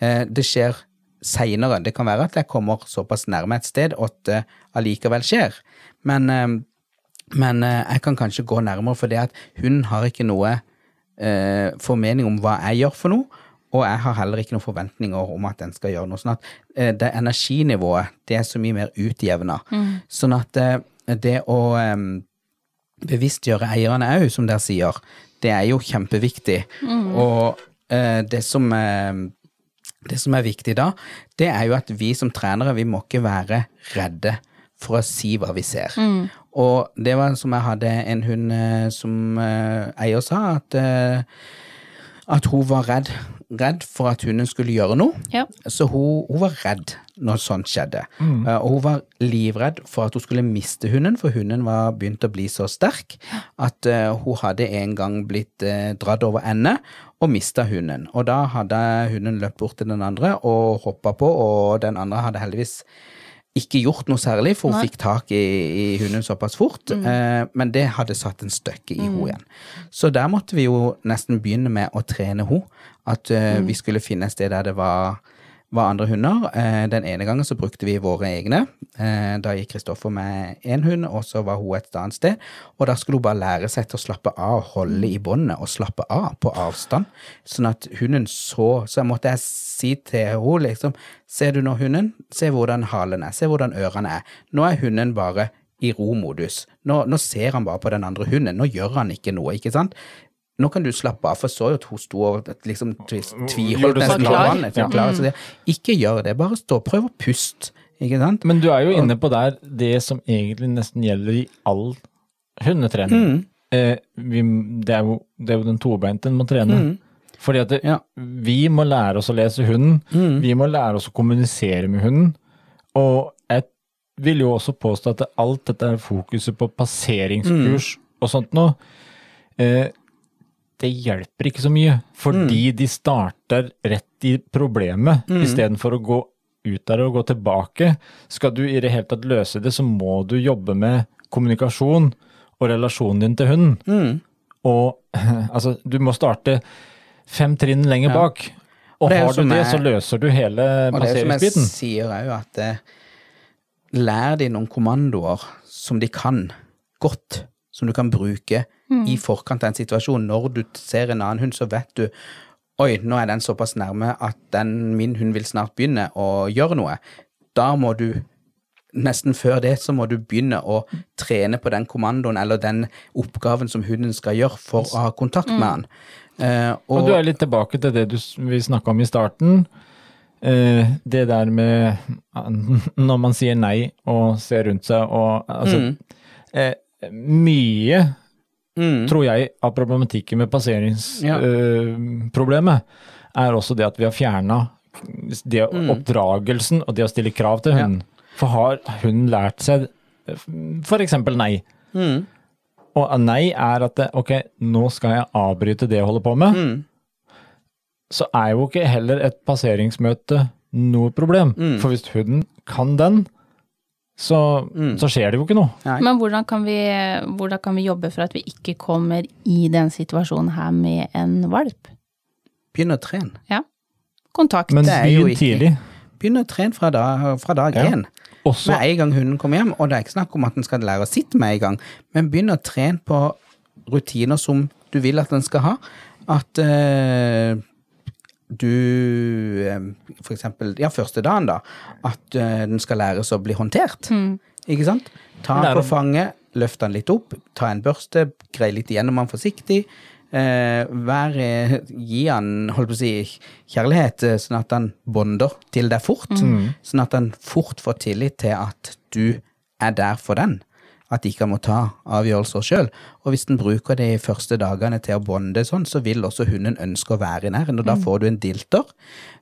Speaker 2: Eh, det skjer seinere. Det kan være at jeg kommer såpass nærme et sted at det allikevel skjer. Men, eh, men eh, jeg kan kanskje gå nærmere for det at hun har ikke noe eh, formening om hva jeg gjør for noe, og jeg har heller ikke noen forventninger om at den skal gjøre noe. Sånn at eh, det energinivået, det er så mye mer utjevna. Sånn at eh, det å bevisstgjøre eierne òg, som dere sier, det er jo kjempeviktig. Og eh, det som eh, det som er viktig da, det er jo at vi som trenere, vi må ikke være redde for å si hva vi ser. Og det var som jeg hadde en hund eh, som eh, eier sa, at, eh, at hun var redd, redd for at hunden skulle gjøre noe.
Speaker 1: Ja.
Speaker 2: Så hun, hun var redd når sånt skjedde. Mm. og hun var livredd for at hun skulle miste hunden, for hunden var begynt å bli så sterk at eh, hun hadde en gang blitt uh, dratt over ende og mista hunden. Og da hadde hunden løpt bort til den andre og hoppa på, og den andre hadde heldigvis ikke gjort noe særlig, for hun
Speaker 1: Nei.
Speaker 2: fikk tak i, i hunden såpass fort. Eh, men det hadde satt en støkke i henne igjen. Så der måtte vi jo nesten begynne med å trene henne. At mm. vi skulle finne et sted der det var, var andre hunder. Eh, den ene gangen så brukte vi våre egne. Eh, da gikk Kristoffer med én hund, og så var hun et annet sted. Og da skulle hun bare lære seg til å slappe av, holde i båndet og slappe av på avstand. Sånn at hunden så Så måtte jeg si til henne liksom Ser du nå hunden? Se hvordan halen er. Se hvordan ørene er. Nå er hunden bare i romodus. Nå, nå ser han bare på den andre hunden. Nå gjør han ikke noe, ikke sant? Nå kan du slappe av, for jeg så jo at hun sto og liksom tvi- tviholdt nesten på vannet. Ja. Klar, klare. Ikke gjør det, bare stå. Prøv å puste, ikke sant?
Speaker 3: Men du er jo inne på der det som egentlig nesten gjelder i all hundetrening.
Speaker 2: Mm.
Speaker 3: Eh, vi, det, er jo, det er jo den tobeinte en må trene. Fordi at det,
Speaker 2: Mm. Ja.
Speaker 3: vi må lære oss å lese hunden,
Speaker 2: Mm.
Speaker 3: vi må lære oss å kommunisere med hunden. Og jeg vil jo også påstå at alt dette er fokuset på passeringskurs
Speaker 2: Mm.
Speaker 3: og sånt nå, eh, det hjelper ikke så mye. Fordi de starter rett i problemet, istedenfor å gå ut der og gå tilbake. Skal du i det hele tatt løse det, så må du jobbe med kommunikasjon og relasjonen din til hunden.
Speaker 2: Mm.
Speaker 3: Og [LAUGHS] altså, du må starte fem trinn lenger
Speaker 2: Ja.
Speaker 3: bak. Og
Speaker 2: er
Speaker 3: har du det,
Speaker 2: jeg-
Speaker 3: så løser du hele
Speaker 2: Og det som jeg sier òg, at eh, lær de noen kommandoer som de kan godt, som du kan bruke i forkant av en situasjon. Når du ser en annen hund, så vet du Oi, nå er den såpass nærme at den, min hund vil snart begynne å gjøre noe. Da må du Nesten før det så må du begynne å trene på den kommandoen eller den oppgaven som hunden skal gjøre for å ha kontakt med han. Eh,
Speaker 3: Og du er litt tilbake til det du, vi snakka om i starten. Eh, det der med [LAUGHS] når man sier nei og ser rundt seg og altså eh, Mye,
Speaker 2: Mm.
Speaker 3: tror jeg, at problematikken med
Speaker 2: Ja.
Speaker 3: passeringsproblemet er også det at vi har fjerna det oppdragelsen og det å stille krav til hunden. For har hunden lært seg eksempel nei?
Speaker 2: Mm.
Speaker 3: Og nei er at det, ok, nå skal jeg avbryte det jeg holder på med.
Speaker 2: Mm.
Speaker 3: Så er jo ikke heller et passeringsmøte noe problem.
Speaker 2: Mm.
Speaker 3: For hvis hunden kan den, så, så skjer det jo ikke noe.
Speaker 2: Nei.
Speaker 1: Men hvordan kan, vi, hvordan kan vi jobbe for at vi ikke kommer i den situasjonen her med en valp?
Speaker 2: Begynn å trene.
Speaker 1: Ja. Kontakt.
Speaker 3: Men
Speaker 2: er jo
Speaker 3: begynn
Speaker 2: ikke-
Speaker 3: tidlig.
Speaker 2: Begynn å trene fra dag, fra dag
Speaker 3: Ja.
Speaker 2: én.
Speaker 3: Også,
Speaker 2: Med en gang hunden kommer hjem, og det er ikke snakk om at den skal lære å sitte med en gang, men begynn å trene på rutiner som du vil at den skal ha. At eh, du eh, For eksempel, ja, første dagen, da. At eh, den skal læres å bli håndtert. Ikke sant? Ta den på fanget, løft den litt opp, ta en børste, grei litt igjennom den forsiktig. Eh, vær, eh, gi han holdt på å si, kjærlighet, sånn at han bonder til deg fort. Sånn at han fort får tillit til at du er der for den. At de ikke må ta avgjørelser sjøl. Og hvis den bruker de første dagene til å bonde sånn, så vil også hunden ønske å være i nærheten, og da får du en dilter.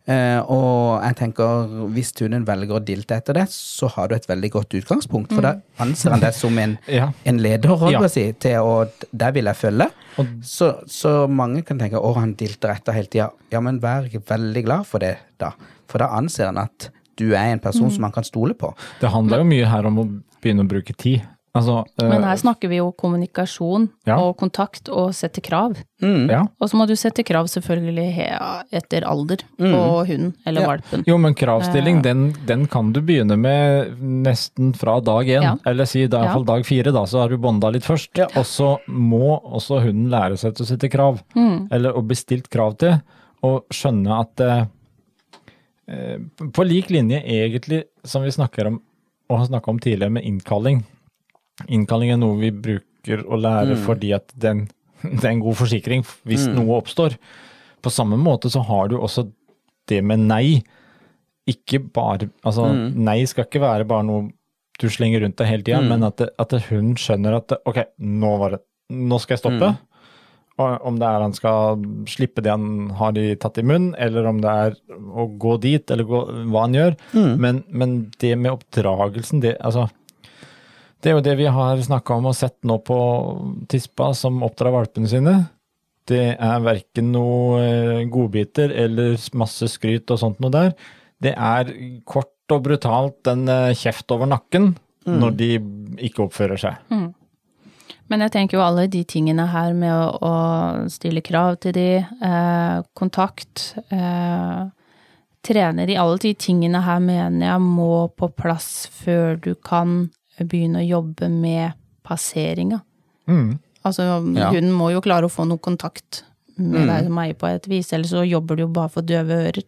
Speaker 2: Eh, og jeg tenker, hvis hunden velger å dilte etter det, så har du et veldig godt utgangspunkt, for da anser han deg som en, [LAUGHS]
Speaker 3: Ja.
Speaker 2: en leder, holdt
Speaker 3: Ja.
Speaker 2: jeg si, til å Der vil jeg følge. Så, så mange kan tenke å, han dilter etter hele tida. Ja, men vær veldig glad for det, da. For da anser han at du er en person som han kan stole på.
Speaker 3: Det handler jo mye her om å begynne å bruke tid. Altså, eh,
Speaker 1: Men her snakker vi jo kommunikasjon
Speaker 3: Ja.
Speaker 1: og kontakt og sette krav.
Speaker 3: ja.
Speaker 1: Og så må du sette krav selvfølgelig etter alder på hunden eller
Speaker 2: Ja.
Speaker 1: valpen.
Speaker 3: Jo, men kravstilling, den, den kan du begynne med nesten fra dag én.
Speaker 1: Ja.
Speaker 3: Eller si da, i
Speaker 1: Ja.
Speaker 3: hvert fall dag fire, da, så har du bånda litt først.
Speaker 2: Ja.
Speaker 3: Og så må også hunden lære seg til å sette krav. Eller å bli stilt krav til, og skjønne at eh, eh, På lik linje egentlig som vi snakker om, og har snakka om tidligere med innkalling. Innkalling er noe vi bruker å lære fordi at den, [LAUGHS] det er en god forsikring hvis noe oppstår. På samme måte så har du også det med nei. Ikke bare Altså, nei skal ikke være bare noe du slenger rundt deg hele tida, men at, det, at hun skjønner at det, ok, nå var det Nå skal jeg stoppe. Og om det er han skal slippe det han har de tatt i munnen, eller om det er å gå dit, eller gå, hva han gjør. Men, men det med oppdragelsen, det altså Det er jo det vi har snakka om og sett nå på Tispa, som oppdrar valpene sine. Det er verken noe eh, godbiter eller masse skryt og sånt noe der. Det er kort og brutalt en eh, kjeft over nakken når de ikke oppfører seg.
Speaker 1: Men jeg tenker jo alle de tingene her med å, å stille krav til de, eh, kontakt, eh, trener i alle de tingene her mener jeg må på plass før du kan begynne å jobbe med passeringa.
Speaker 3: Mm.
Speaker 1: Altså,
Speaker 2: Ja.
Speaker 1: hunden må jo klare å få noe kontakt med deg som eier på et vis, eller så jobber du jo bare for døve ører.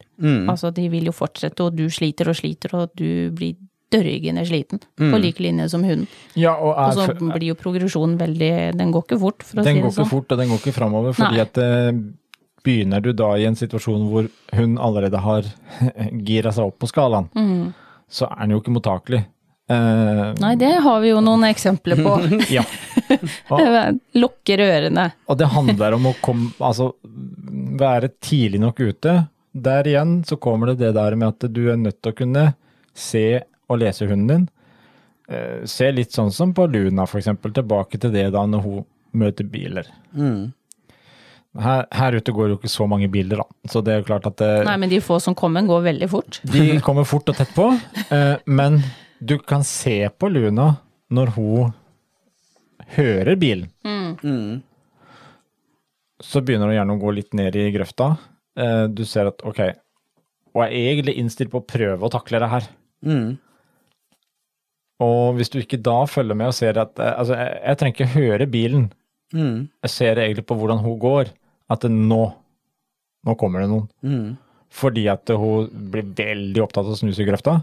Speaker 1: Altså, de vil jo fortsette, og du sliter og sliter, og du blir dørgende sliten, på lik linje som hunden.
Speaker 3: Ja, og
Speaker 1: Og
Speaker 3: er,
Speaker 1: så blir jo progresjonen veldig Den går ikke fort, for å si det sånn.
Speaker 3: den går ikke
Speaker 1: sånn.
Speaker 3: fort, og den går ikke framover, fordi
Speaker 1: Nei.
Speaker 3: at eh, begynner du da i en situasjon hvor hun allerede har [LAUGHS] gira seg opp på skalaen, så er den jo ikke mottakelig. Eh,
Speaker 1: Mm. Nei, det har vi jo noen eksempler på. [LAUGHS]
Speaker 3: Ja. [LAUGHS]
Speaker 1: Lukker ørene.
Speaker 3: Og det handler om å komme, altså, være tidlig nok ute. Der igjen så kommer det det der med at du er nødt til å kunne se og lese hunden din. Uh, se litt sånn som på Luna, for eksempel. Tilbake til det da når hun møter biler. Her, her ute går jo ikke så mange biler, da. Så det er jo klart at det,
Speaker 1: Nei, men de få som kommer, går veldig fort.
Speaker 3: de kommer fort og tett på. Uh, [LAUGHS] men du kan se på Luna når hun hører bilen. Så begynner hun gjerne å gå litt ned i grøfta. Eh, du ser at ok, og er egentlig innstilt på å prøve å takle det her. Og hvis du ikke da følger med og ser at eh, Altså, jeg, jeg trenger ikke høre bilen. Jeg ser egentlig på hvordan hun går, at nå Nå kommer det noen. Fordi at hun blir veldig opptatt av å snuse i grøfta.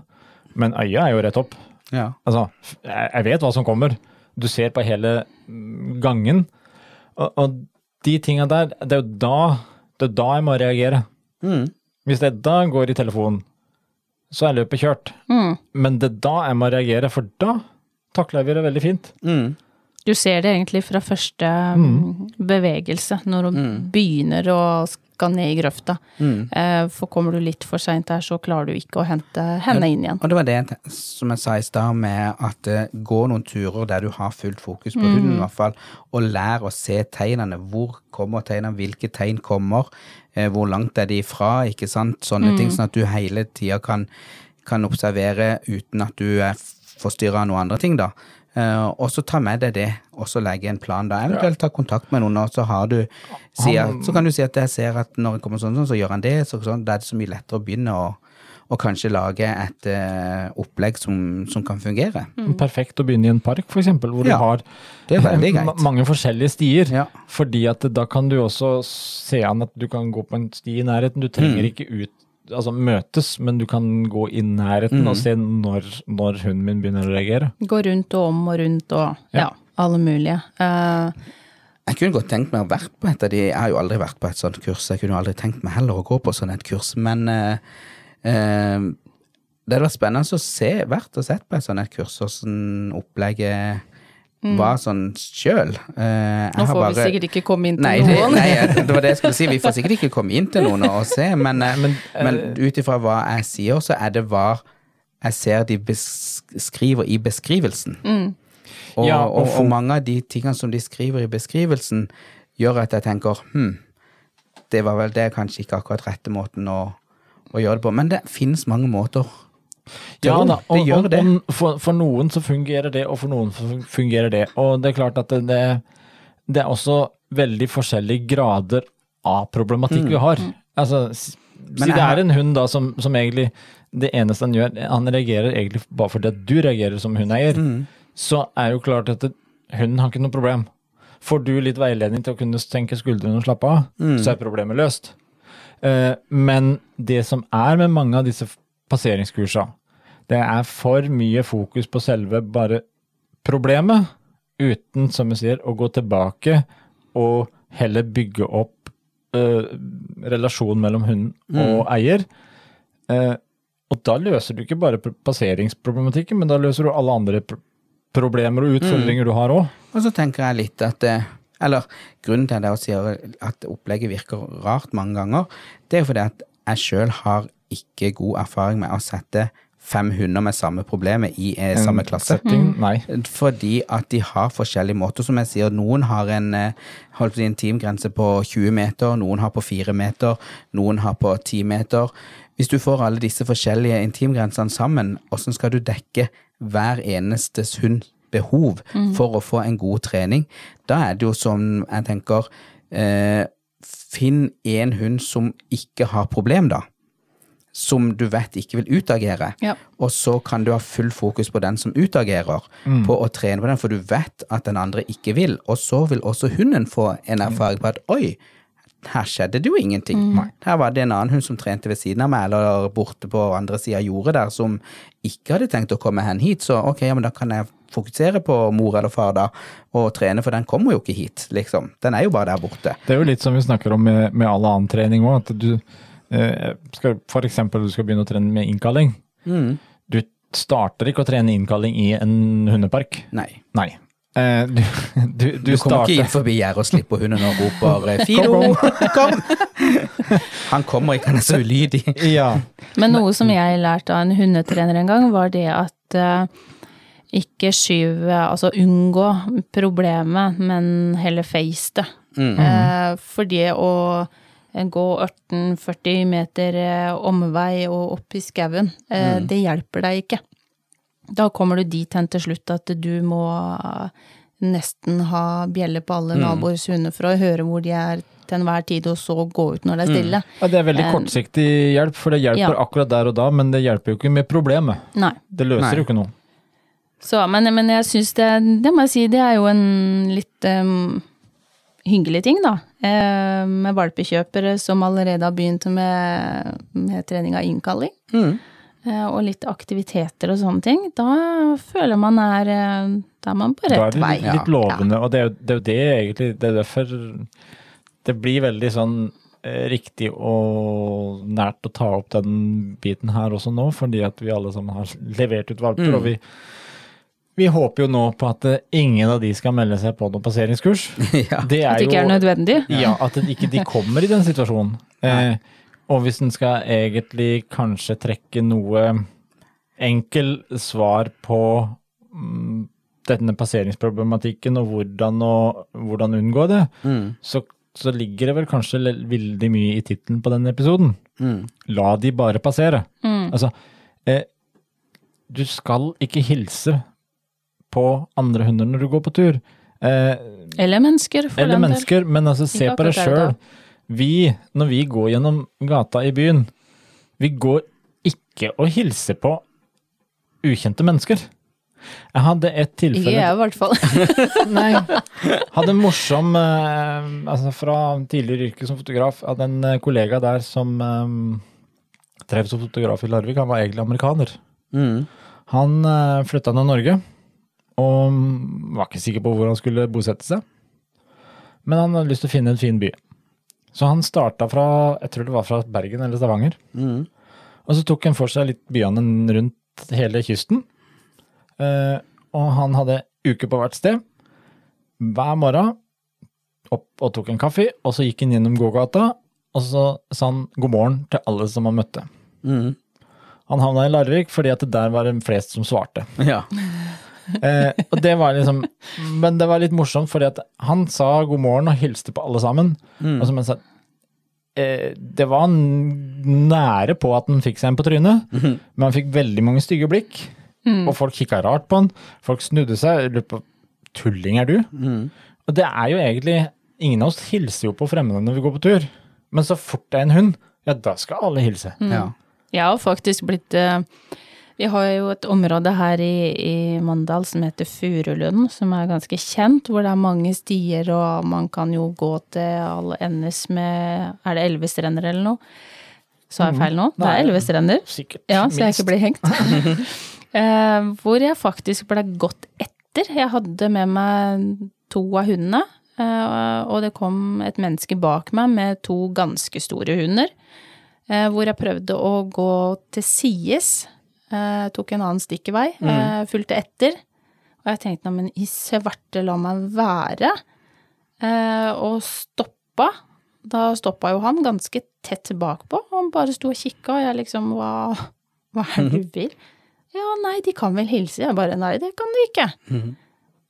Speaker 3: Men øya er jo rett opp.
Speaker 2: Ja.
Speaker 3: Altså, jeg vet hva som kommer. Du ser på hele mm, gangen. Og, og de tinga der, det er jo da, det er da jeg må reagere. Hvis det da går i telefonen, så er løpet kjørt. Men det er da jeg må reagere, for da takler vi det veldig fint.
Speaker 1: Du ser det egentlig fra første mm, bevegelse, når hun begynner å skal ned i grøfta. Mm. For kommer du litt for seint der, så klarer du ikke å hente henne inn igjen.
Speaker 2: Og det var det som jeg sa i stad, med at eh, gå noen turer der du har fullt fokus på hunden, i hvert fall, og lær å se tegnene. Hvor kommer tegnene, hvilke tegn kommer, eh, hvor langt er de ifra, ikke sant. Sånne ting, sånn at du hele tida kan, kan observere uten at du er forstyrra av noen andre ting, da. Eh, og så ta med deg det, og så legge en plan da. Eventuelt ta kontakt med noen, og så har du sier, Så kan du si at jeg ser at når jeg kommer sånn, sånn så gjør han det. Så, sånn, da er det så mye lettere å begynne å og kanskje lage et uh, opplegg som, som kan fungere.
Speaker 3: Perfekt å begynne i en park, eksempel, hvor
Speaker 2: Ja,
Speaker 3: du har
Speaker 2: Det
Speaker 3: mange forskjellige stier.
Speaker 2: Ja.
Speaker 3: Fordi at da kan du også se an at du kan gå på en sti i nærheten. Du trenger
Speaker 2: Mm.
Speaker 3: ikke ut, altså møtes, men du kan gå i nærheten
Speaker 2: Mm.
Speaker 3: og se når, når hunden min begynner å reagere.
Speaker 1: Gå rundt og om og rundt og ja,
Speaker 3: Ja.
Speaker 1: alle mulige. Uh,
Speaker 2: Jeg kunne godt tenkt meg å vært på et av de Jeg har jo aldri vært på et sånt kurs. Jeg kunne jo aldri tenkt meg heller å gå på sånn et kurs, men uh, uh, det hadde vært spennende å se, vært og sett på et sånt et kurs, åssen opplegget var sånn sjøl.
Speaker 1: Nå får vi sikkert ikke komme inn til
Speaker 2: nei, det, [LAUGHS]
Speaker 1: noen.
Speaker 2: nei, det var det jeg skulle si. Vi får sikkert ikke komme inn til noen og se, men, uh, men, men ut ifra hva jeg sier, så er det hva jeg ser de beskriver i beskrivelsen. Og,
Speaker 3: Ja, og
Speaker 2: og, og mange av de tingene som de skriver i beskrivelsen, gjør at jeg tenker hm, det var vel det kanskje ikke akkurat rette måten å, å gjøre det på. Men det finnes mange måter.
Speaker 3: Ja da, og, og, og for, for noen så fungerer det, og for noen så fungerer det. Og det er klart at det, det, er også veldig forskjellige grader av problematikk vi har. Altså, si
Speaker 2: Mm.
Speaker 3: Det er en hund da som, som egentlig Det eneste han gjør, han reagerer egentlig bare fordi at du reagerer som hundeeier.
Speaker 2: Mm.
Speaker 3: Så er jo klart at det, hunden har ikke noe problem. Får du litt veiledning til å kunne senke skuldrene og slappe av,
Speaker 2: Mm.
Speaker 3: så er problemet løst. Uh, men det som er med mange av disse passeringskursene passeringskursa, det er for mye fokus på selve bare problemet, uten, som jeg sier, å gå tilbake og heller bygge opp eh, relasjonen mellom hund og eier. Eh, og da løser du ikke bare passeringsproblematikken, men da løser du alle andre pr problemer og utfordringer du har òg.
Speaker 2: Og så tenker jeg litt at eh, Eller grunnen til at jeg sier at opplegget virker rart mange ganger, det er fordi at jeg sjøl har ikke god erfaring med å sette fem hunder med samme problemet i eh, samme klasse.
Speaker 3: Setting, nei.
Speaker 2: Fordi at de har forskjellige måter. Som jeg sier, noen har en, eh, holdt teamgrense på 20 meter, noen har på 4 meter, noen har på 10 meter. Hvis du får alle disse forskjellige intimgrensene sammen, hvordan skal du dekke hver enestes hund behov for å få en god trening? Da er det jo som jeg tenker eh, Finn en hund som ikke har problem, da. Som du vet ikke vil utagere.
Speaker 1: Ja.
Speaker 2: Og så kan du ha full fokus på den som utagerer, på å trene på den, for du vet at den andre ikke vil. Og så vil også hunden få en erfaring på at oi, her skjedde det jo ingenting. Her var det en annen hund som trente ved siden av meg, eller borte på andre sida av jordet der, som ikke hadde tenkt å komme hen hit. Så ok, ja, men da kan jeg fokusere på mor eller far da, og trene, for den kommer jo ikke hit, liksom. Den er jo bare der borte.
Speaker 3: Det er jo litt som vi snakker om med, med all annen trening òg, at du skal, for eksempel du skal begynne å trene med innkalling. Du starter ikke å trene innkalling i en hundepark.
Speaker 2: Nei.
Speaker 3: Nei. Eh, du, du, du,
Speaker 2: Du kommer
Speaker 3: starter
Speaker 2: ikke inn forbi gjerdet og slipper hunden og roper [LAUGHS] eh, 'Fido, kom!' Han kommer ikke, han er så ulydig.
Speaker 3: Ja.
Speaker 1: Men noe som jeg lærte av en hundetrener en gang, var det at uh, ikke skyv Altså unngå problemet, men heller face det. Eh, for det å eh, gå 18-40 meter eh, omvei og opp i skauen, Mm. det hjelper deg ikke. Da kommer du dit hen til slutt at du må eh, nesten ha bjelle på alle naboers hunder for å høre hvor de er til enhver tid, og så gå ut når det er stille.
Speaker 3: ja, det er veldig
Speaker 1: Eh,
Speaker 3: kortsiktig hjelp, for det hjelper
Speaker 1: ja.
Speaker 3: akkurat der og da, men det hjelper jo ikke med problemet.
Speaker 1: Nei.
Speaker 3: Det løser
Speaker 2: Nei.
Speaker 3: jo ikke noe.
Speaker 1: Så, men, men jeg syns det, det må jeg si, det er jo en litt um, hyggelig ting, da. Eh, med valpekjøpere som allerede har begynt med, med trening av innkalling. Mm. og litt aktiviteter og sånne ting. Da føler man er eh, Da er man på
Speaker 3: Da er
Speaker 1: rett
Speaker 3: det
Speaker 1: vei.
Speaker 3: litt, litt lovende, og det er, jo, det er jo det egentlig Det er derfor det blir veldig sånn eh, riktig og nært å ta opp den biten her også nå, fordi at vi alle sammen har levert ut valper,
Speaker 2: Mm.
Speaker 3: og vi vi håper jo nå på at eh, ingen av de skal melde seg på noen passeringskurs. [LAUGHS]
Speaker 2: Ja.
Speaker 3: Det
Speaker 1: At det ikke er nødvendig.
Speaker 3: Ja, at det ikke de kommer i den situasjonen. Eh, og hvis en skal egentlig kanskje trekke noe enkel svar på mm, denne passeringsproblematikken og hvordan, og, hvordan unngå det,
Speaker 2: Mm.
Speaker 3: så, så ligger det vel kanskje veldig mye i tittelen på denne episoden.
Speaker 2: Mm.
Speaker 3: La de bare passere.
Speaker 1: Mm.
Speaker 3: Altså, eh, du skal ikke hilse på andre hunder når du går på tur. Eh,
Speaker 1: Eller mennesker, for
Speaker 3: eller
Speaker 1: den del.
Speaker 3: mennesker, men altså se på
Speaker 1: deg
Speaker 3: sjøl. Vi, når vi går gjennom gata i byen, vi går ikke og hilser på ukjente mennesker. Jeg hadde et
Speaker 1: Ikke
Speaker 3: tilfelle
Speaker 1: jeg, i hvert fall. [LAUGHS]
Speaker 3: Nei. Hadde en morsom eh, Altså fra tidligere yrke som fotograf. Hadde en eh, kollega der som eh, drev som fotograf i Larvik. Han var egentlig amerikaner.
Speaker 2: Mm.
Speaker 3: Han eh, flytta til Norge og var ikke sikker på hvor han skulle bosette seg. Men han hadde lyst til å finne en fin by. Så han starta fra jeg tror det var fra Bergen eller Stavanger.
Speaker 2: Mm.
Speaker 3: Og så tok han for seg litt byene rundt hele kysten. Eh, og han hadde uke på hvert sted. Hver morgen opp og tok en kaffe, og så gikk han gjennom gågata, og så sa han god morgen til alle som han møtte.
Speaker 2: Mm.
Speaker 3: Han havna i Larvik fordi at det der var det flest som svarte.
Speaker 2: Ja.
Speaker 3: Eh, og det var liksom, men det var litt morsomt, fordi at han sa god morgen og hilste på alle sammen. Og så men sa, eh, det var nære på at han fikk seg en på trynet, men han fikk veldig mange stygge blikk. Og folk kikka rart på han. Folk snudde seg. lurte på Tulling er du? Og det er jo egentlig Ingen av oss hilser jo på fremmede når vi går på tur. Men så fort det er en hund, ja, da skal alle hilse.
Speaker 2: ja.
Speaker 1: Jeg har faktisk blitt eh, Vi har jo et område her i, i Mandal som heter Furulund, som er ganske kjent, hvor det er mange stier, og man kan jo gå til alle endes med Er det elleve strender eller noe? Sa jeg feil nå? Det er elleve strender.
Speaker 3: Sikkert.
Speaker 1: Ja, så jeg ikke blir hengt. [LAUGHS] eh, hvor jeg faktisk ble gått etter. Jeg hadde med meg to av hundene, eh, og det kom et menneske bak meg med to ganske store hunder. Eh, hvor jeg prøvde å gå til sides. Eh, tok en annen stikkevei. Eh, fulgte etter. Og jeg tenkte nei, men i svarte, la meg være. Eh, og stoppa. Da stoppa jo han ganske tett bakpå, han bare sto og kikka, og jeg liksom hva, hva er det du vil? Ja, nei, de kan vel hilse. Jeg bare nei, det kan de ikke.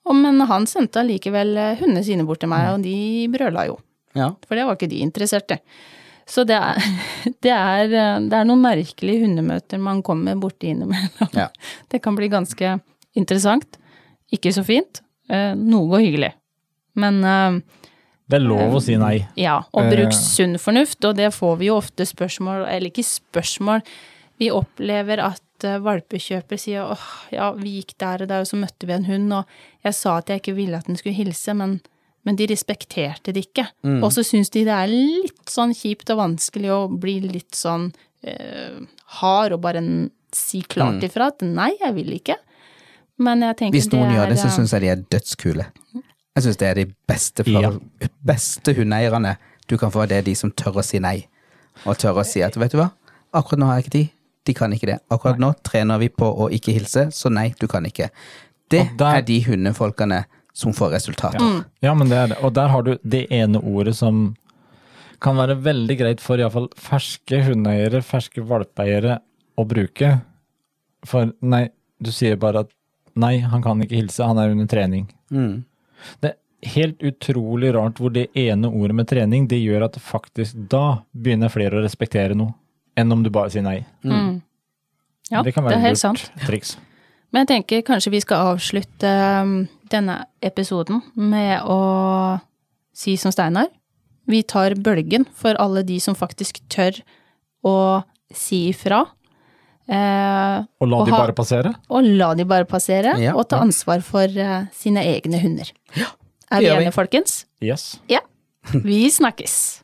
Speaker 1: Og, men han sendte allikevel hundene sine bort til meg, og de brøla jo.
Speaker 2: ja.
Speaker 1: For det var ikke de interessert i. Så det er, [LAUGHS] det, er, eh, det er noen merkelige hundemøter man kommer borti innimellom.
Speaker 2: Ja. [LAUGHS]
Speaker 1: Det kan bli ganske interessant. Ikke så fint. noe Noe hyggelig. Men eh,
Speaker 3: Det er lov å si nei.
Speaker 1: ja, og
Speaker 3: Eh.
Speaker 1: bruk sunn fornuft, og det får vi jo ofte spørsmål, eller ikke spørsmål, vi opplever at eh, valpekjøper sier åh, ja, vi gikk der og der, og så møtte vi en hund, og jeg sa at jeg ikke ville at den skulle hilse, men, men de respekterte det ikke. Og så syns de det er litt sånn kjipt og vanskelig å bli litt sånn eh, hard og bare si klart ifra at nei, jeg vil ikke. Men jeg tenker
Speaker 2: Hvis noen gjør det, så syns jeg de er dødskule. Jeg syns det er de beste,
Speaker 3: Ja.
Speaker 2: beste hundeeierne du kan få. Det er de som tør å si nei. Og tør å si at vet du hva, akkurat nå har jeg ikke tid. De kan ikke det. Akkurat nå trener vi på å ikke hilse, så nei, du kan ikke. Det
Speaker 3: der-
Speaker 2: er de hundefolkene som får resultater.
Speaker 1: Mm.
Speaker 3: Ja, men det er det. Og der har du det ene ordet som kan være veldig greit for iallfall ferske hundeeiere, ferske valpeeiere å bruke. For nei, du sier bare at nei, han kan ikke hilse, han er under trening.
Speaker 2: Mm.
Speaker 3: Det er helt utrolig rart hvor det ene ordet med trening, det gjør at faktisk da begynner flere å respektere noe, enn om du bare sier nei.
Speaker 1: mm. Ja, det,
Speaker 3: kan være
Speaker 1: er helt
Speaker 3: lurt
Speaker 1: sant.
Speaker 3: triks.
Speaker 1: Men jeg tenker kanskje vi skal avslutte um, denne episoden med å si som Steinar. Vi tar bølgen for alle de som faktisk tør å si ifra. Eh,
Speaker 3: Og la
Speaker 1: Og
Speaker 3: de
Speaker 1: ha-
Speaker 3: bare passere?
Speaker 1: og la de bare passere,
Speaker 2: Ja,
Speaker 1: og ta
Speaker 2: ja.
Speaker 1: ansvar for uh, sine egne hunder. er vi
Speaker 2: det vi.
Speaker 1: enige, folkens?
Speaker 3: Yes.
Speaker 1: Ja. Vi snakkes.